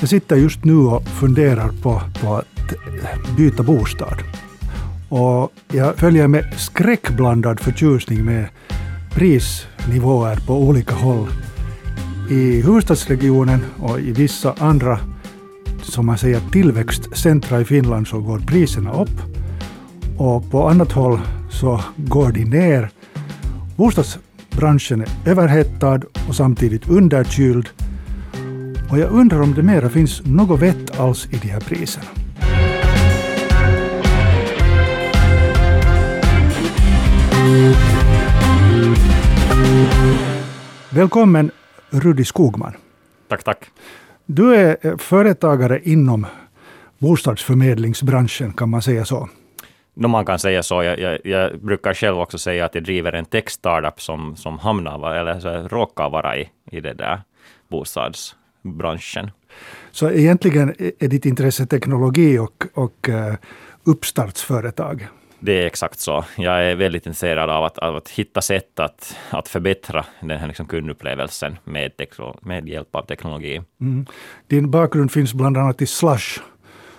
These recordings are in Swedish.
Jag sitter just nu och funderar på, på att byta bostad. Och jag följer med skräckblandad förtjusning med prisnivåer på olika håll. I huvudstadsregionen och i vissa andra som man säger tillväxtcentra i Finland så går priserna upp. Och på annat håll så går de ner. Bostadsbranschen är överhettad och samtidigt underkyld. Och jag undrar om det mera finns något vett alls i de här priserna. Välkommen Rudi Skogman. Tack, tack. Du är företagare inom bostadsförmedlingsbranschen, kan man säga så? No, man kan säga så. Jag, jag, jag, brukar själv också säga att jag driver en tech-startup som, som hamnar, eller så råkar vara i, i det där bostadsbranschen. Så egentligen är ditt intresse teknologi och, och uh, uppstartsföretag? Det är exakt så. Jag är väldigt intresserad av att, av att hitta sätt att, att förbättra den här liksom kundupplevelsen med, med hjälp av teknologi. Mm. Din bakgrund finns bland annat i Slush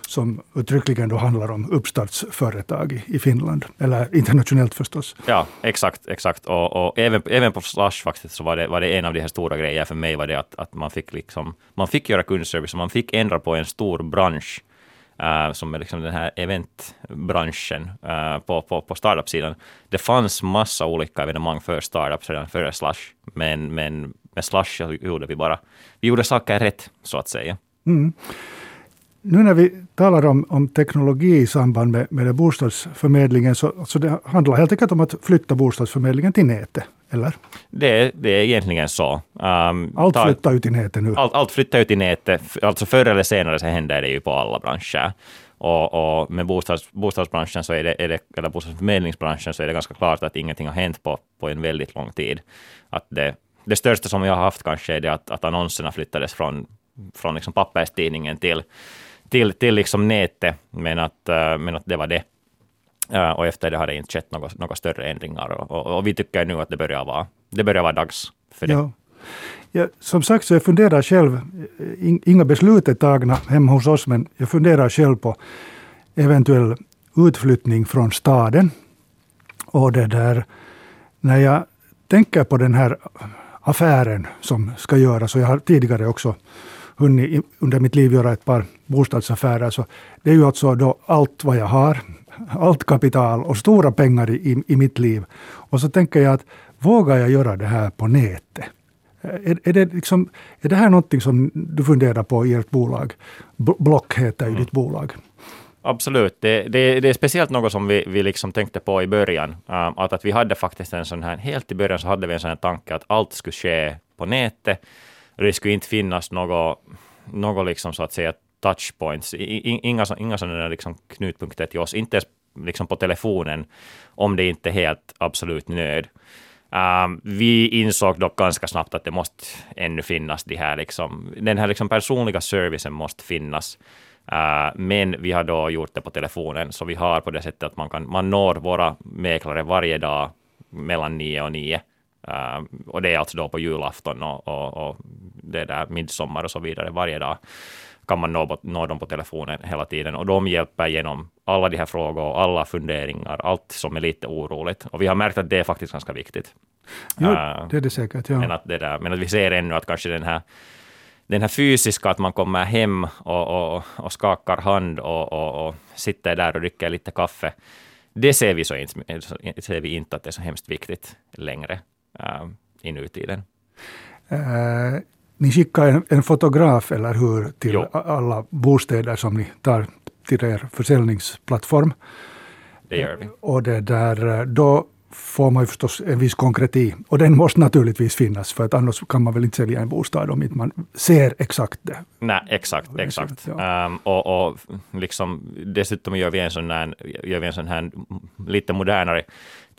som uttryckligen då handlar om uppstartsföretag i Finland, eller internationellt förstås. Ja, exakt, exakt. Och, och även, även på Slush faktiskt så var det, var det en av de här stora grejerna för mig var det att, att man fick liksom, man fick göra kundservice och man fick ändra på en stor bransch Uh, som är liksom den här eventbranschen uh, på, på, på startup-sidan. Det fanns massa olika evenemang för startups redan före Slush, men, men med Slush gjorde vi bara, vi gjorde saker rätt, så att säga. Mm. Nu när vi talar om, om teknologi i samband med, med bostadsförmedlingen, så, så det handlar helt enkelt om att flytta bostadsförmedlingen till nätet, eller? Det, det är egentligen så. Um, allt ta, flyttar ut i nätet nu? Allt, allt flyttar ut i nätet. Alltså förr eller senare så händer det ju på alla branscher. Och, och med bostads, bostadsbranschen, så är det, är det, eller bostadsförmedlingsbranschen, så är det ganska klart att ingenting har hänt på, på en väldigt lång tid. Att det, det största som vi har haft kanske är det att, att annonserna flyttades från, från liksom papperstidningen till till, till liksom nätet, men att, eh, men att det var det. Eh, och efter det har det inte skett några, några större ändringar. Och, och, och, vi tycker nu att det börjar vara, det börjar vara dags för det. Ja. Ja, som sagt, så jag funderar själv, inga beslut är tagna hemma hos oss, men jag funderar själv på eventuell utflyttning från staden. Och det där, när jag tänker på den här affären som ska göras, och jag har tidigare också hunnit under mitt liv göra ett par bostadsaffärer. Så det är ju alltså då allt vad jag har, allt kapital och stora pengar i, i mitt liv. Och så tänker jag att vågar jag göra det här på nätet? Är, är, det liksom, är det här någonting som du funderar på i ert bolag? Block heter ju mm. ditt bolag. Absolut. Det, det, det, är speciellt något som vi, vi liksom tänkte på i början. Uh, att, att vi hade faktiskt en sån här, helt i början så hade vi en sån här tanke att allt skulle ske på nätet. Det skulle inte finnas något, något liksom så att säga touchpoints, inga, inga sådana liksom knutpunkter till oss, inte ens liksom på telefonen, om det inte är helt absolut nöd. Um, vi insåg dock ganska snabbt att det måste ännu finnas de här, liksom, den här liksom personliga servicen måste finnas. Uh, men vi har då gjort det på telefonen, så vi har på det sättet att man, kan, man når våra mäklare varje dag mellan nio och nio. Uh, och det är alltså då på julafton och, och, och det där midsommar och så vidare varje dag kan man nå, nå dem på telefonen hela tiden och de hjälper genom alla de här frågor, alla funderingar, allt som är lite oroligt. Och vi har märkt att det är faktiskt ganska viktigt. Jo, uh, det är det säkert. Ja. Men, att det där, men att vi ser ännu att kanske den här den här fysiska, att man kommer hem och, och, och skakar hand och, och, och, sitter där och dricker lite kaffe, det ser vi, så inte, ser vi inte att det är så hemskt viktigt längre uh, i nutiden. Uh, ni skickar en, en, fotograf, eller hur, till jo. alla bostäder som ni tar till er försäljningsplattform. Det gör vi. Och det där, då får man ju förstås en viss konkreti. Och den måste naturligtvis finnas, för att annars kan man väl inte sälja en bostad om inte man ser exakt det. Nej, exakt, exakt. Ja. Um, och, och liksom, dessutom gör vi en sån här, gör vi en sån här lite modernare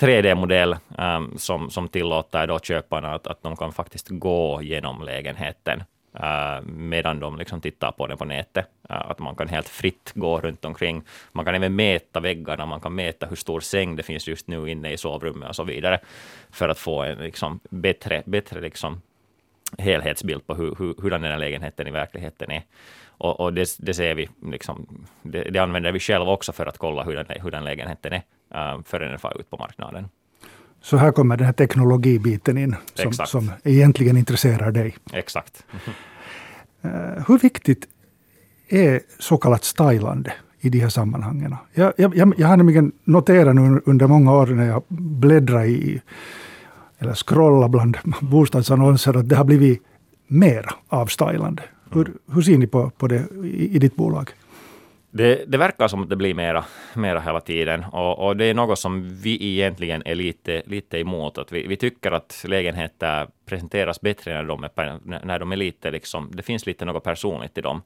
3D-modell um, ähm, som, som tillåter då köparna att, att de kan faktiskt gå genom lägenheten uh, medan de liksom tittar på den på nätet. Uh, att man kan helt fritt gå runt omkring. Man kan även mäta väggarna, man kan mäta hur stor säng det finns just nu inne i sovrummet och så vidare, för att få en liksom, bättre, bättre liksom, helhetsbild på hur, hur, hur den här lägenheten i verkligheten är. Och, och det, det, ser vi, liksom, det, det, använder vi själva också för att kolla hur den, hur den lägenheten är, uh, före den far ut på marknaden. Så här kommer den här teknologibiten in, som, som egentligen intresserar dig. Exakt. uh, hur viktigt är så kallat stylande i de här sammanhangen? Jag, jag, jag har nämligen noterat nu under många år när jag bläddrar i eller scrolla bland bostadsannonser att det har blivit mer avstylande. Hur, hur ser ni på, på det i, i ditt bolag? Det, det, verkar som att det blir mera, mera hela tiden och, och, det är något som vi egentligen är lite, lite emot. Att vi, vi tycker att lägenheter presenteras bättre när de är, när de är lite, liksom, det finns lite något personligt i dem.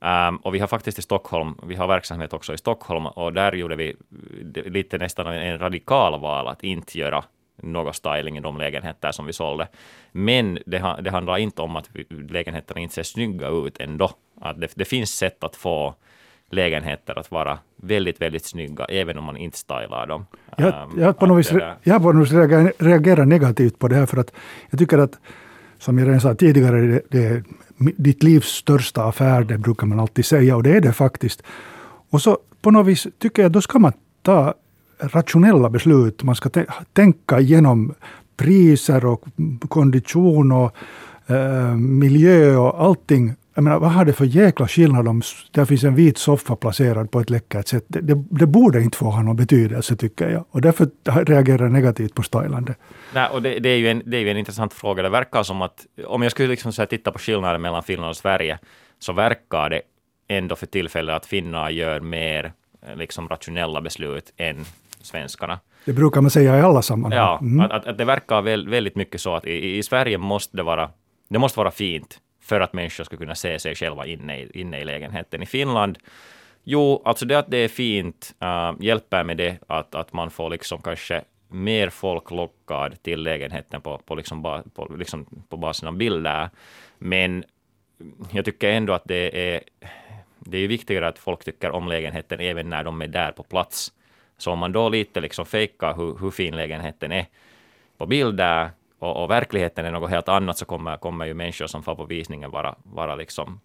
Um, och vi har faktiskt i Stockholm, vi har verksamhet också i Stockholm och där gjorde vi lite nästan en radikal val att inte göra någon styling i de lägenheter som vi sålde. Men det, det handlar inte om att lägenheterna inte ser snygga ut ändå. Att det, det finns sätt att få lägenheter att vara väldigt, väldigt snygga, även om man inte stylar dem. Jag, um, jag, på något vis, jag på något vis reagerar negativt på det här, för att jag tycker att, som jag redan sa tidigare, det, det är ditt livs största affär, det brukar man alltid säga, och det är det faktiskt. Och så på något vis tycker jag, då ska man ta rationella beslut. Man ska tänka igenom priser och kondition och eh, miljö och allting. Jag menar, vad har det för jäkla skillnad om det finns en vit soffa placerad på ett läckert sätt? Det, det, det, borde inte få ha någon betydelse, tycker jag. Och därför reagerar jag negativt på stylande. Nej, och det, det, är ju en, det är ju en intressant fråga. Det verkar som att, om jag skulle liksom så titta på skillnaden mellan Finland och Sverige, så verkar det ändå för tillfället att finnar gör mer eh, liksom rationella beslut än svenskarna. Det brukar man säga i alla sammanhang. Ja, mm. att, att, det verkar väl, väldigt mycket så att i, i, Sverige måste det vara, det måste vara fint för att människor ska kunna se sig själva inne i, inne i lägenheten. I Finland, jo, alltså det att det är fint äh, hjälper med det att, att man får liksom kanske mer folk lockad till lägenheten på, på, liksom ba, på, liksom på basen av bilder. Men jag tycker ändå att det är, det är viktigare att folk tycker om lägenheten även när de är där på plats. Så om man då lite liksom fejkar hur, hur fin lägenheten är på bilder och, och, verkligheten är något helt annat så kommer, kommer ju människor som får på visningen vara, vara liksom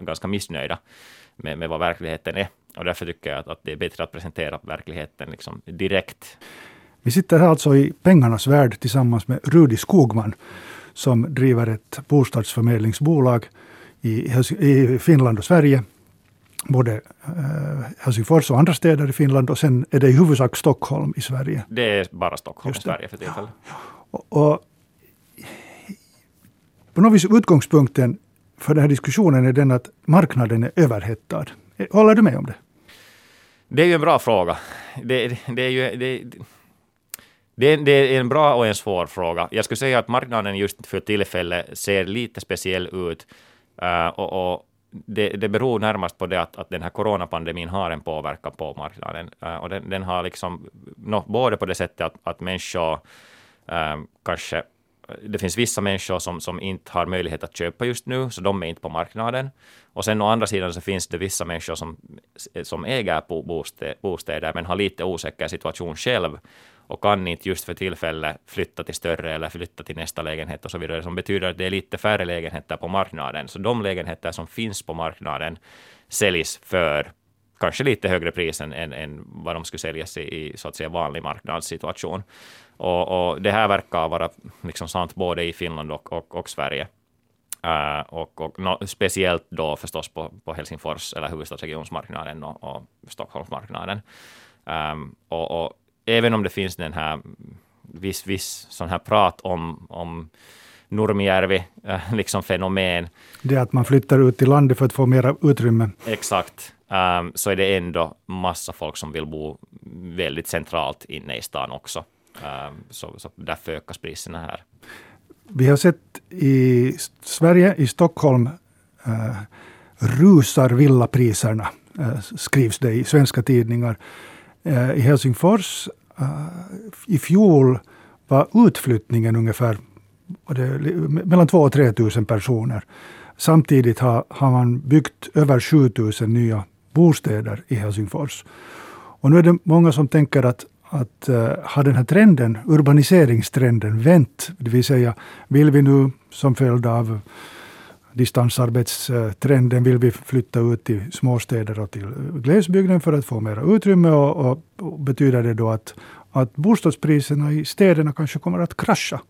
ganska missnöjda med, med vad verkligheten är. Och därför tycker jag att, att det är bättre att presentera verkligheten liksom direkt. Vi sitter här alltså i pengarnas värld tillsammans med Rudi Skogman som driver ett bostadsförmedlingsbolag i, i Finland och Sverige både eh, Helsingfors och andra städer i Finland och sen är det i huvudsak Stockholm i Sverige. Det är bara Stockholm i Sverige för tillfället. Ja. Och, och, på något vis utgångspunkten för den här diskussionen är den att marknaden är överhettad. Håller du med om det? Det är ju en bra fråga. Det, det är ju... Det, det, det, är en bra och en svår fråga. Jag skulle säga att marknaden just för tillfället ser lite speciell ut. Uh, och, och det, det beror närmast på det att, att den här coronapandemin har en påverkan på marknaden. Uh, och den, den, har liksom, no, både på det sättet att, att människor uh, kanske eh, det finns vissa människor som, som inte har möjlighet att köpa just nu, så de är inte på marknaden. Och sen å andra sidan så finns det vissa människor som, eh, som äger bostäder, men har lite osäker situation själv och kan inte just för tillfället flytta till större eller flytta till nästa lägenhet och så vidare, som betyder att det är lite färre lägenheter på marknaden. Så de lägenheter som finns på marknaden säljs för kanske lite högre pris än, än, än vad de skulle säljas i, i så att säga vanlig marknadssituation. Och, och det här verkar vara liksom sant både i Finland och, och, och Sverige. Uh, och, och no, speciellt då förstås på, på Helsingfors eller huvudstadsregionsmarknaden och, och Stockholmsmarknaden. Um, och, och, även om det finns den här viss, viss sån här prat om, om Nurmijärvi, äh, liksom fenomen. Det att man flyttar ut till landet för att få mera utrymme. Exakt. Um, så är det ändå massa folk som vill bo väldigt centralt inne i stan också. Um, så, så därför ökas priserna här. Vi har sett i Sverige, i Stockholm, uh, rusar villapriserna, uh, skrivs det i svenska tidningar. Uh, I Helsingfors i fjol var utflyttningen ungefär mellan 2 och 3 000 personer. Samtidigt har, har man byggt över 7 000 nya bostäder i Helsingfors. Och nu är det många som tänker att, att uh, har den här trenden, urbaniseringstrenden vänt? Det vill säga, vill vi nu som följd av distansarbetstrenden vill vi flytta ut till småstäder och till eh, glesbygden för att få mer utrymme och, och, och betyder det då att, att bostadspriserna i städerna kanske kommer att krascha?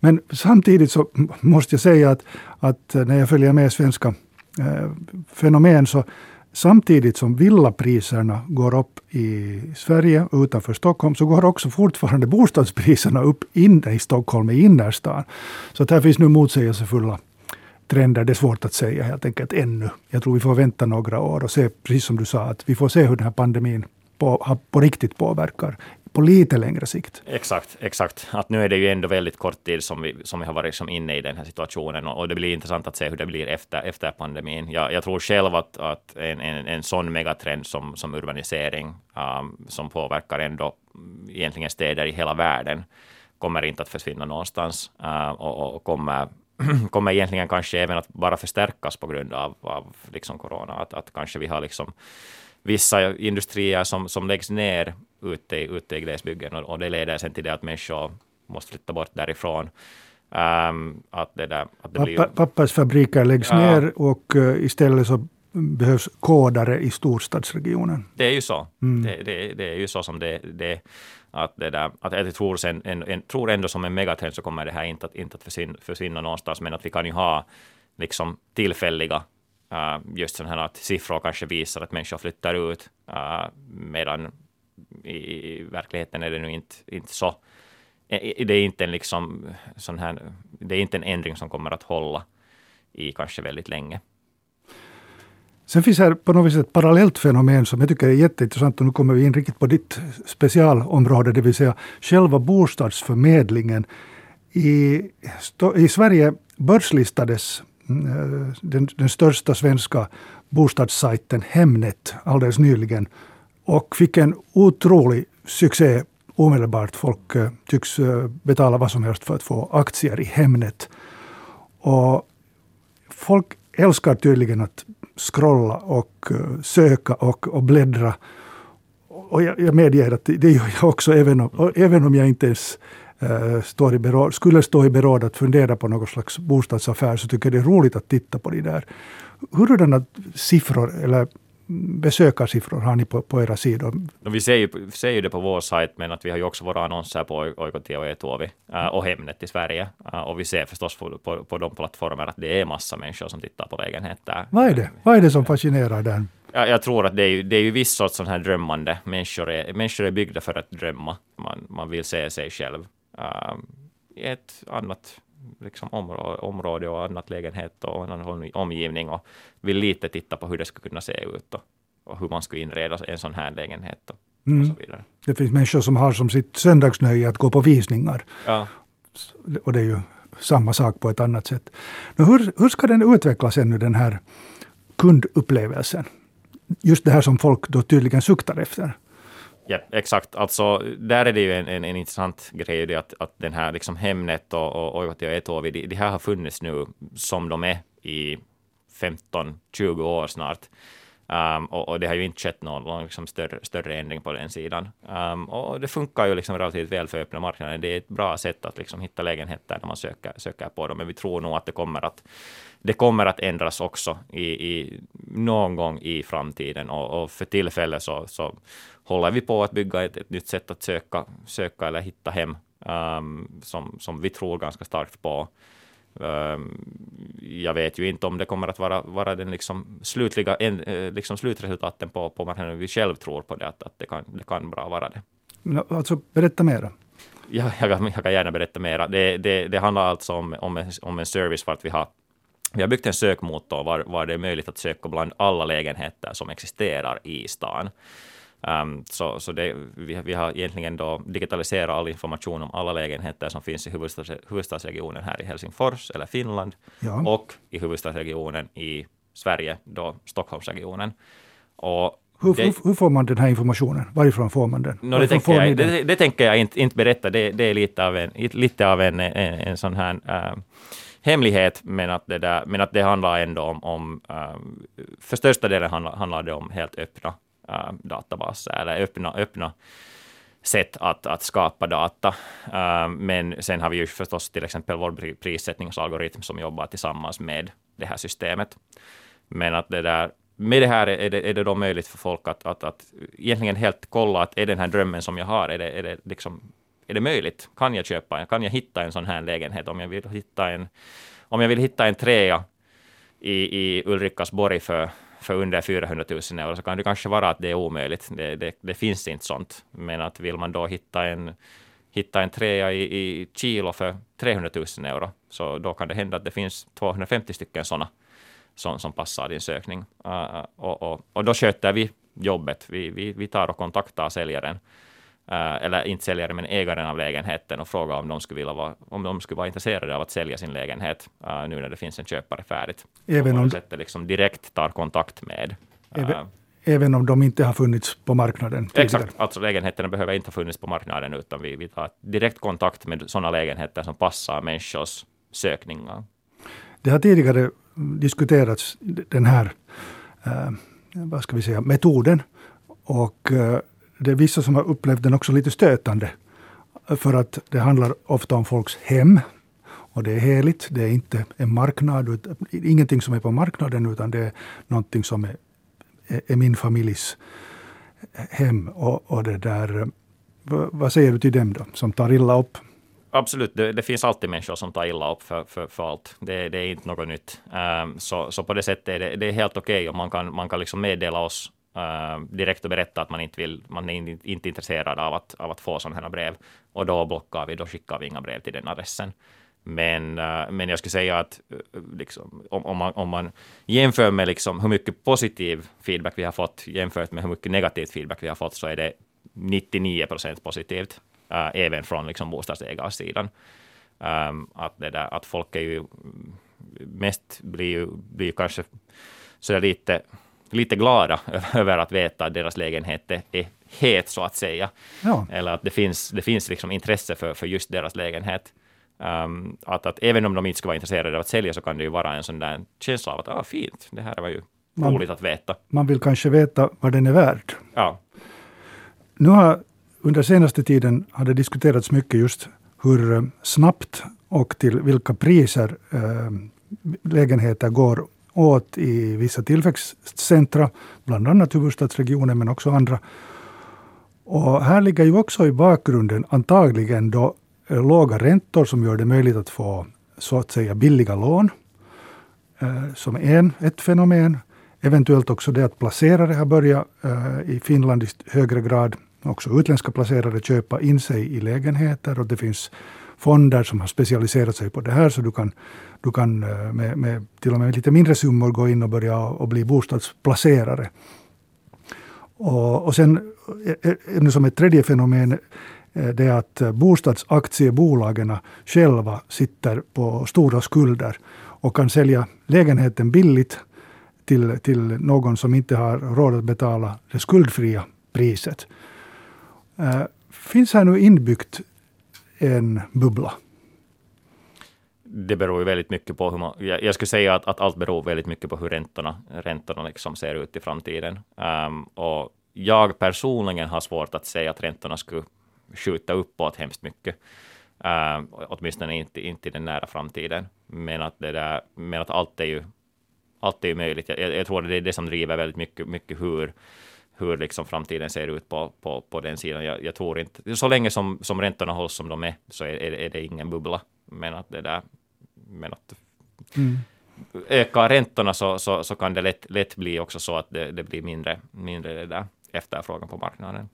Men samtidigt så måste jag säga att, att när jag följer med svenska eh, fenomen så samtidigt som villapriserna går upp i Sverige utanför Stockholm så går också fortfarande bostadspriserna upp inne i Stockholm, i innerstan. Så att här finns nu motsägelsefulla trender. Det är svårt att säga helt enkelt ännu. Jag tror vi får vänta några år och se, precis som du sa, att vi får se hur den här pandemin på, på riktigt påverkar på lite längre sikt. Exakt, exakt. Att nu är det ju ändå väldigt kort tid som vi, som vi har varit som inne i den här situationen och, och det blir intressant att se hur det blir efter, efter pandemin. Jag, jag tror själv att, att en, en, en sån megatrend som, som urbanisering, um, som påverkar ändå egentligen städer i hela världen, kommer inte att försvinna någonstans uh, och, och kommer kommer egentligen kanske även att bara förstärkas på grund av, av liksom corona. Att, att kanske vi har liksom vissa industrier som, som läggs ner ute, ute i glesbygden och, och det leder sen till det att människor måste flytta bort därifrån. Um, att det där, att det blir... Pappersfabriker läggs ja. ner och uh, istället så behövs kodare i storstadsregionen. Det är ju så. Mm. Det, det, det, är ju så som det, det att, det där, att jag tror, sen, en, en, tror ändå som en megatrend så kommer det här inte att, inte att försvinna, försvinna någonstans, men att vi kan ju ha liksom tillfälliga uh, just sådana här att siffror kanske visar att människor flyttar ut, uh, medan i, i, verkligheten är det nu inte, inte så. Det är inte en liksom sån här, det är inte en ändring som kommer att hålla i kanske väldigt länge. Sen finns här på något vis ett parallellt fenomen som jag tycker är jätteintressant och nu kommer vi in riktigt på ditt specialområde, det vill säga själva bostadsförmedlingen. I, i Sverige börslistades Eh, den, den största svenska bostadssajten Hemnet alldeles nyligen och fick en otrolig succé omedelbart. Folk eh, tycks eh, betala vad som helst för att få aktier i Hemnet. Och folk älskar tydligen att scrolla och söka och, och bläddra. Och jag, jag medger att det, gör jag också, även om, även om jag inte ens står i beråd, skulle stå i beråd att fundera på någon slags bostadsaffär, så tycker jag det är roligt att titta på de där. Hurdana siffror eller besökarsiffror har ni på, på era sidor? vi ser ju, ser ju det på vår sajt, men att vi har ju också våra annonser på Oikotie och Etuovi äh, och Hemnet i Sverige. Äh, och vi ser förstås på, på, på de plattformar att det är massa människor som tittar på lägenheter. Vad är det, Vad är det som fascinerar där? Jag, jag tror att det är ju, det är ju viss sorts sån här drömmande. Människor är, människor är byggda för att drömma. Man, man vill se sig själv i ett annat liksom område, område och annat lägenhet och annan omgivning och vill lite titta på hur det skulle kunna se ut och, och hur man skulle inreda en sån här lägenhet och, mm. och så vidare. Det finns människor som har som sitt söndagsnöje att gå på visningar. Ja. Och det är ju samma sak på ett annat sätt. Men hur, hur ska den utvecklas ännu, den här kundupplevelsen? Just det här som folk då tydligen suktar efter. Ja, exakt. Alltså, där är det ju en, en, en intressant grej, det att, att den här liksom Hemnet och, och Oivati och Etovi, de, de här har funnits nu som de är i 15-20 år snart. Um, och, och, det har ju inte skett någon, någon liksom större, större ändring på den sidan. Um, och det funkar ju liksom relativt väl för öppna marknaden. Det är ett bra sätt att liksom hitta lägenheter när man söker, söker på dem. Men vi tror nog att det kommer att, det kommer att ändras också i, i någon gång i framtiden. Och, och för tillfället så, så håller vi på att bygga ett, ett nytt sätt att söka, söka eller hitta hem um, som, som vi tror ganska starkt på. Um, jag vet ju inte om det kommer att vara, vara den liksom slutliga eh, liksom slutresultaten på, på marknaden. Vi själv tror på det, att, att det, kan, det kan bra vara det. Alltså, berätta mera. Ja, jag, jag kan gärna berätta mera. Det, det, det handlar alltså om, om, en, om en service för att vi har vi har byggt en sökmotor var, var det är möjligt att söka bland alla lägenheter som existerar i stan. Um, så så det, vi, vi har egentligen då digitaliserat all information om alla lägenheter som finns i huvudstads, huvudstadsregionen här i Helsingfors eller Finland ja. och i huvudstadsregionen i Sverige, då Stockholmsregionen. Och hur, det, hur, får man den här informationen? Varifrån får man den? No, det, tänker jag, det, det, tänker jag inte, inte berätta. Det, det är lite av en, lite av en, en, en sån här uh, hemlighet, men att, det där, men att det handlar ändå om, om uh, för största delen handlar, handlar det om helt öppna Äh, databaser eller öppna, öppna sätt att, att skapa data. Uh, men sen har vi ju förstås till exempel vår prissättningsalgoritm som jobbar tillsammans med det här systemet. Men att det där, med det här är det, är det då möjligt för folk att, att, att egentligen helt kolla att är den här drömmen som jag har, är det, är det, liksom, är det möjligt? Kan jag köpa, kan jag hitta en sån här lägenhet om jag vill hitta en, om jag vill hitta en trea i, i Ulrikasborg för för under 400 000 euro så kan det kanske vara att det är omöjligt. Det, det, det finns inte sånt. Men att vill man då hitta en, hitta en trea i, i Kilo för 300 000 euro, så då kan det hända att det finns 250 stycken sådana som, som passar din sökning. Uh, och, och, och, då sköter vi jobbet. Vi, vi, vi tar och kontaktar säljaren Uh, eller inte säljare, men ägaren av lägenheten och fråga om de skulle, vilja vara, om de skulle vara intresserade av att sälja sin lägenhet uh, nu när det finns en köpare färdigt. Även om sättet liksom direkt tar kontakt med. Även, uh, även om de inte har funnits på marknaden tidigare? Exakt, alltså lägenheterna behöver inte ha funnits på marknaden, utan vi, vi tar direkt kontakt med sådana lägenheter som passar människors sökningar. Det har tidigare diskuterats, den här vad ska vi säga, metoden. Och det är vissa som har upplevt den också lite stötande. För att det handlar ofta om folks hem. Och det är heligt. Det är inte en marknad. Ingenting som är på marknaden utan det är någonting som är, är min familjs hem. Och, och det där, vad säger du till dem då, som tar illa upp? Absolut, det, det, finns alltid människor som tar illa upp för, för, för allt. Det, det, är inte något nytt. Um, så, så på det sättet är det, det är helt okej okay om man kan, man kan liksom meddela oss Eh, direkt och berätta att man inte, vill, man är inte intresserad av att, av att få sådana här brev. Och då blockar vi, då skickar vi inga brev till den adressen. Men, eh, men jag skulle säga att eh, liksom, om, om, man, om man jämför med liksom hur mycket positiv feedback vi har fått jämfört med hur mycket negativ feedback vi har fått så är det 99 procent positivt, äh, även från liksom bostadsägarsidan. Ähm, att, det där, att folk är ju mest blir ju blir kanske så lite lite glada över att veta att deras lägenhet är het, så att säga. Ja. Eller att det finns, det finns liksom intresse för, för just deras lägenhet. Um, att, att även om de inte skulle vara intresserade av att sälja, så kan det ju vara en sån där känsla av att ah, fint, det här var ju man, roligt att veta. Man vill kanske veta vad den är värd. Ja. Nu har under senaste tiden har det diskuterats mycket just hur eh, snabbt och till vilka priser äh, lägenheter går åt i vissa tillväxtcentra, bland annat huvudstadsregionen men också andra. Och här ligger ju också i bakgrunden antagligen då eh, låga räntor som gör det möjligt att få så att säga billiga lån. Eh, som en, ett fenomen. Eventuellt också det att placerare har börjat eh, i Finland i högre grad, också utländska placerare, köpa in sig i lägenheter. Och det finns fonder som har specialiserat sig på det här, så du kan, du kan eh, med, med till och med lite mindre summor gå in och börja och bli bostadsplacerare. Och, och sen eh, eh, ännu som ett tredje fenomen det är att bostadsaktiebolagen själva sitter på stora skulder och kan sälja lägenheten billigt till, till någon som inte har råd att betala det skuldfria priset. Finns här nu inbyggt en bubbla? Det beror ju väldigt mycket på hur man... Jag, jag skulle säga att, att, allt beror väldigt mycket på hur räntorna, räntorna liksom ser ut i framtiden. Um, och jag personligen har svårt att säga att räntorna skulle skjuta uppåt hemskt mycket. Um, åtminstone inte, inte i den nära framtiden. Men att, det där, men att allt är ju allt är ju möjligt. Jag, jag tror det är det som driver väldigt mycket, mycket hur hur liksom framtiden ser ut på, på, på den sidan. Jag, jag, tror inte, så länge som, som räntorna hålls som de är, så är, är, är det ingen bubbla. Men att det där, men att mm. ökar räntorna så, så, så kan det lätt, lätt bli också så att det, det blir mindre, mindre det där efterfrågan på marknaden.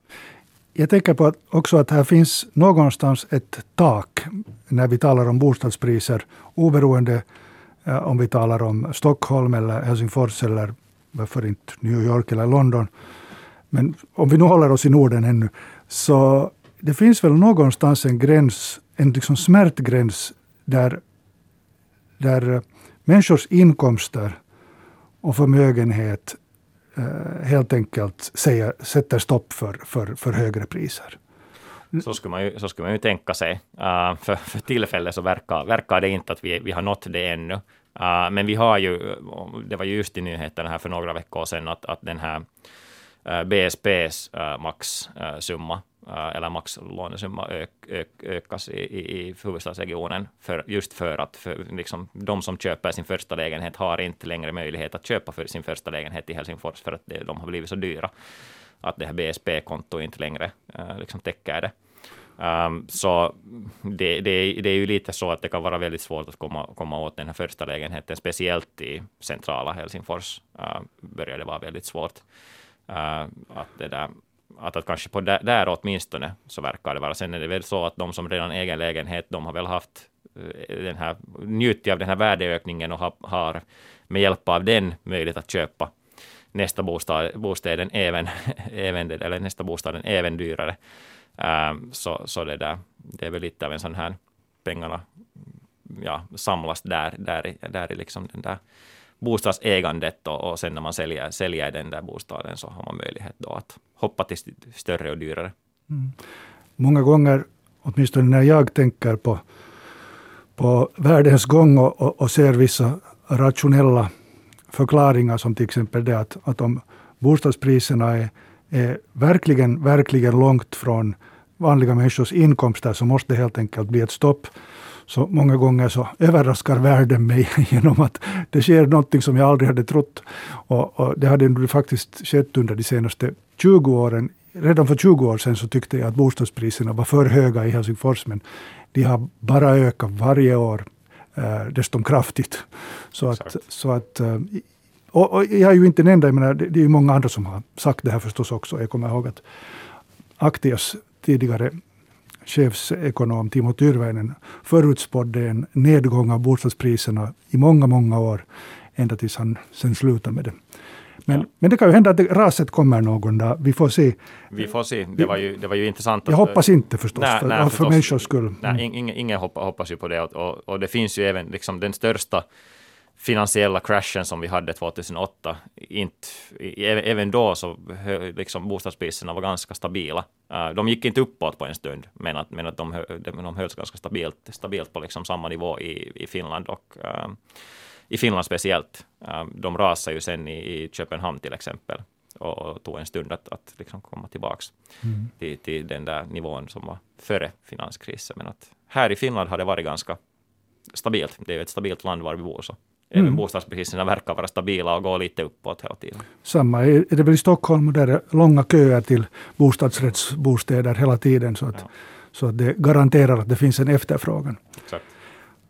Jag tänker på att också att här finns någonstans ett tak när vi talar om bostadspriser, oberoende eh, om vi talar om Stockholm eller Helsingfors eller varför inte New York eller London. Men om vi nu håller oss i Norden ännu, så det finns väl någonstans en gräns, en liksom smärtgräns där, där eh, människors inkomster och förmögenhet eh, helt enkelt säger, sätter stopp för, för, för högre priser. Så skulle man ju, så skulle man ju tänka sig. Uh, för, för tillfället så verkar, verkar det inte att vi, vi har nått det ännu. Uh, men vi har ju, det var ju just i nyheterna här för några veckor sedan, att, att den här uh, Äh, BSPs äh, maxsumma äh, eller maxlånesumma ök, ök, ökas i, i, i huvudstadsregionen, för, just för att för, liksom, de som köper sin första lägenhet har inte längre möjlighet att köpa för sin första lägenhet i Helsingfors, för att det, de har blivit så dyra, att det här BSP-kontot inte längre uh, liksom täcker det. Um, så det, det, det, är ju lite så att det kan vara väldigt svårt att komma, komma åt den här första lägenheten, speciellt i centrala Helsingfors uh, börjar det vara väldigt svårt. Uh, att, det där, att, att kanske på där, där åtminstone så verkar det vara. Sen är det väl så att de som redan egen lägenhet, de har väl haft eh, den här, njutit av den här värdeökningen och har, har med hjälp av den möjlighet att köpa nästa bostad, bostaden även, även eller nästa bostaden även dyrare. Um, så, så det, där, det är väl lite av en sån här, pengarna ja, samlas där, där, där i liksom den där bostadsägandet och, och sen när man säljer, säljer den där bostaden så har man möjlighet då att hoppa till större och dyrare. Mm. Många gånger, åtminstone när jag tänker på, på världens gång och, och, och ser vissa rationella förklaringar som till exempel det att, att om bostadspriserna är är verkligen, verkligen långt från vanliga människors inkomster så måste det helt enkelt bli ett stopp. Så många gånger så överraskar världen mig genom att det sker någonting som jag aldrig hade trott. Och, och det hade faktiskt skett under de senaste 20 åren. Redan för 20 år sedan så tyckte jag att bostadspriserna var för höga i Helsingfors, men de har bara ökat varje år eh, desto kraftigt. Så att, så att eh, och, och, jag är ju inte den enda, jag menar, det, det är ju många andra som har sagt det här förstås också. Jag kommer ihåg att Aktias tidigare chefsekonom Timo Tyrväinen förutspådde en nedgång av bostadspriserna i många, många år, ända tills han sen slutade med det. Men, ja. men det kan ju hända att det, raset kommer någon dag. Vi får se. Vi får se. Det var ju, det var ju intressant. Jag hoppas inte förstås, nej, för, nej, för människors skull. Nej, mm. ingen, ingen hoppas ju på det. Och, och, och, det finns ju även liksom den största finansiella crashen som vi hade 2008, inte, även då så liksom bostadspriserna var ganska stabila. Eh, de gick inte uppåt på en stund, men att, men att de, de hölls ganska stabilt, stabilt på liksom samma nivå i, i Finland och uh, i Finland speciellt. Uh, de rasade ju sen i, i Köpenhamn till exempel och, och tog en stund att, att liksom komma tillbaks mm. till, till den där nivån som var före finanskrisen. Men att här i Finland har det varit ganska stabilt. Det är ett stabilt land var vi bor. Så Även mm. bostadspriserna verkar vara stabila och gå lite uppåt hela tiden. Samma är det väl i Stockholm, där är långa köer till bostadsrättsbostäder hela tiden. Så att, ja. så att det garanterar att det finns en efterfrågan. Exakt.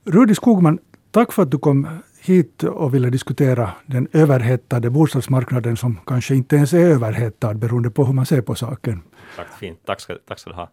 Rudi Skogman, tack för att du kom hit och ville diskutera den överhettade bostadsmarknaden som kanske inte ens är överhettad beroende på hur man ser på saken. Exakt, fint. Tack ska, tack ska du ha.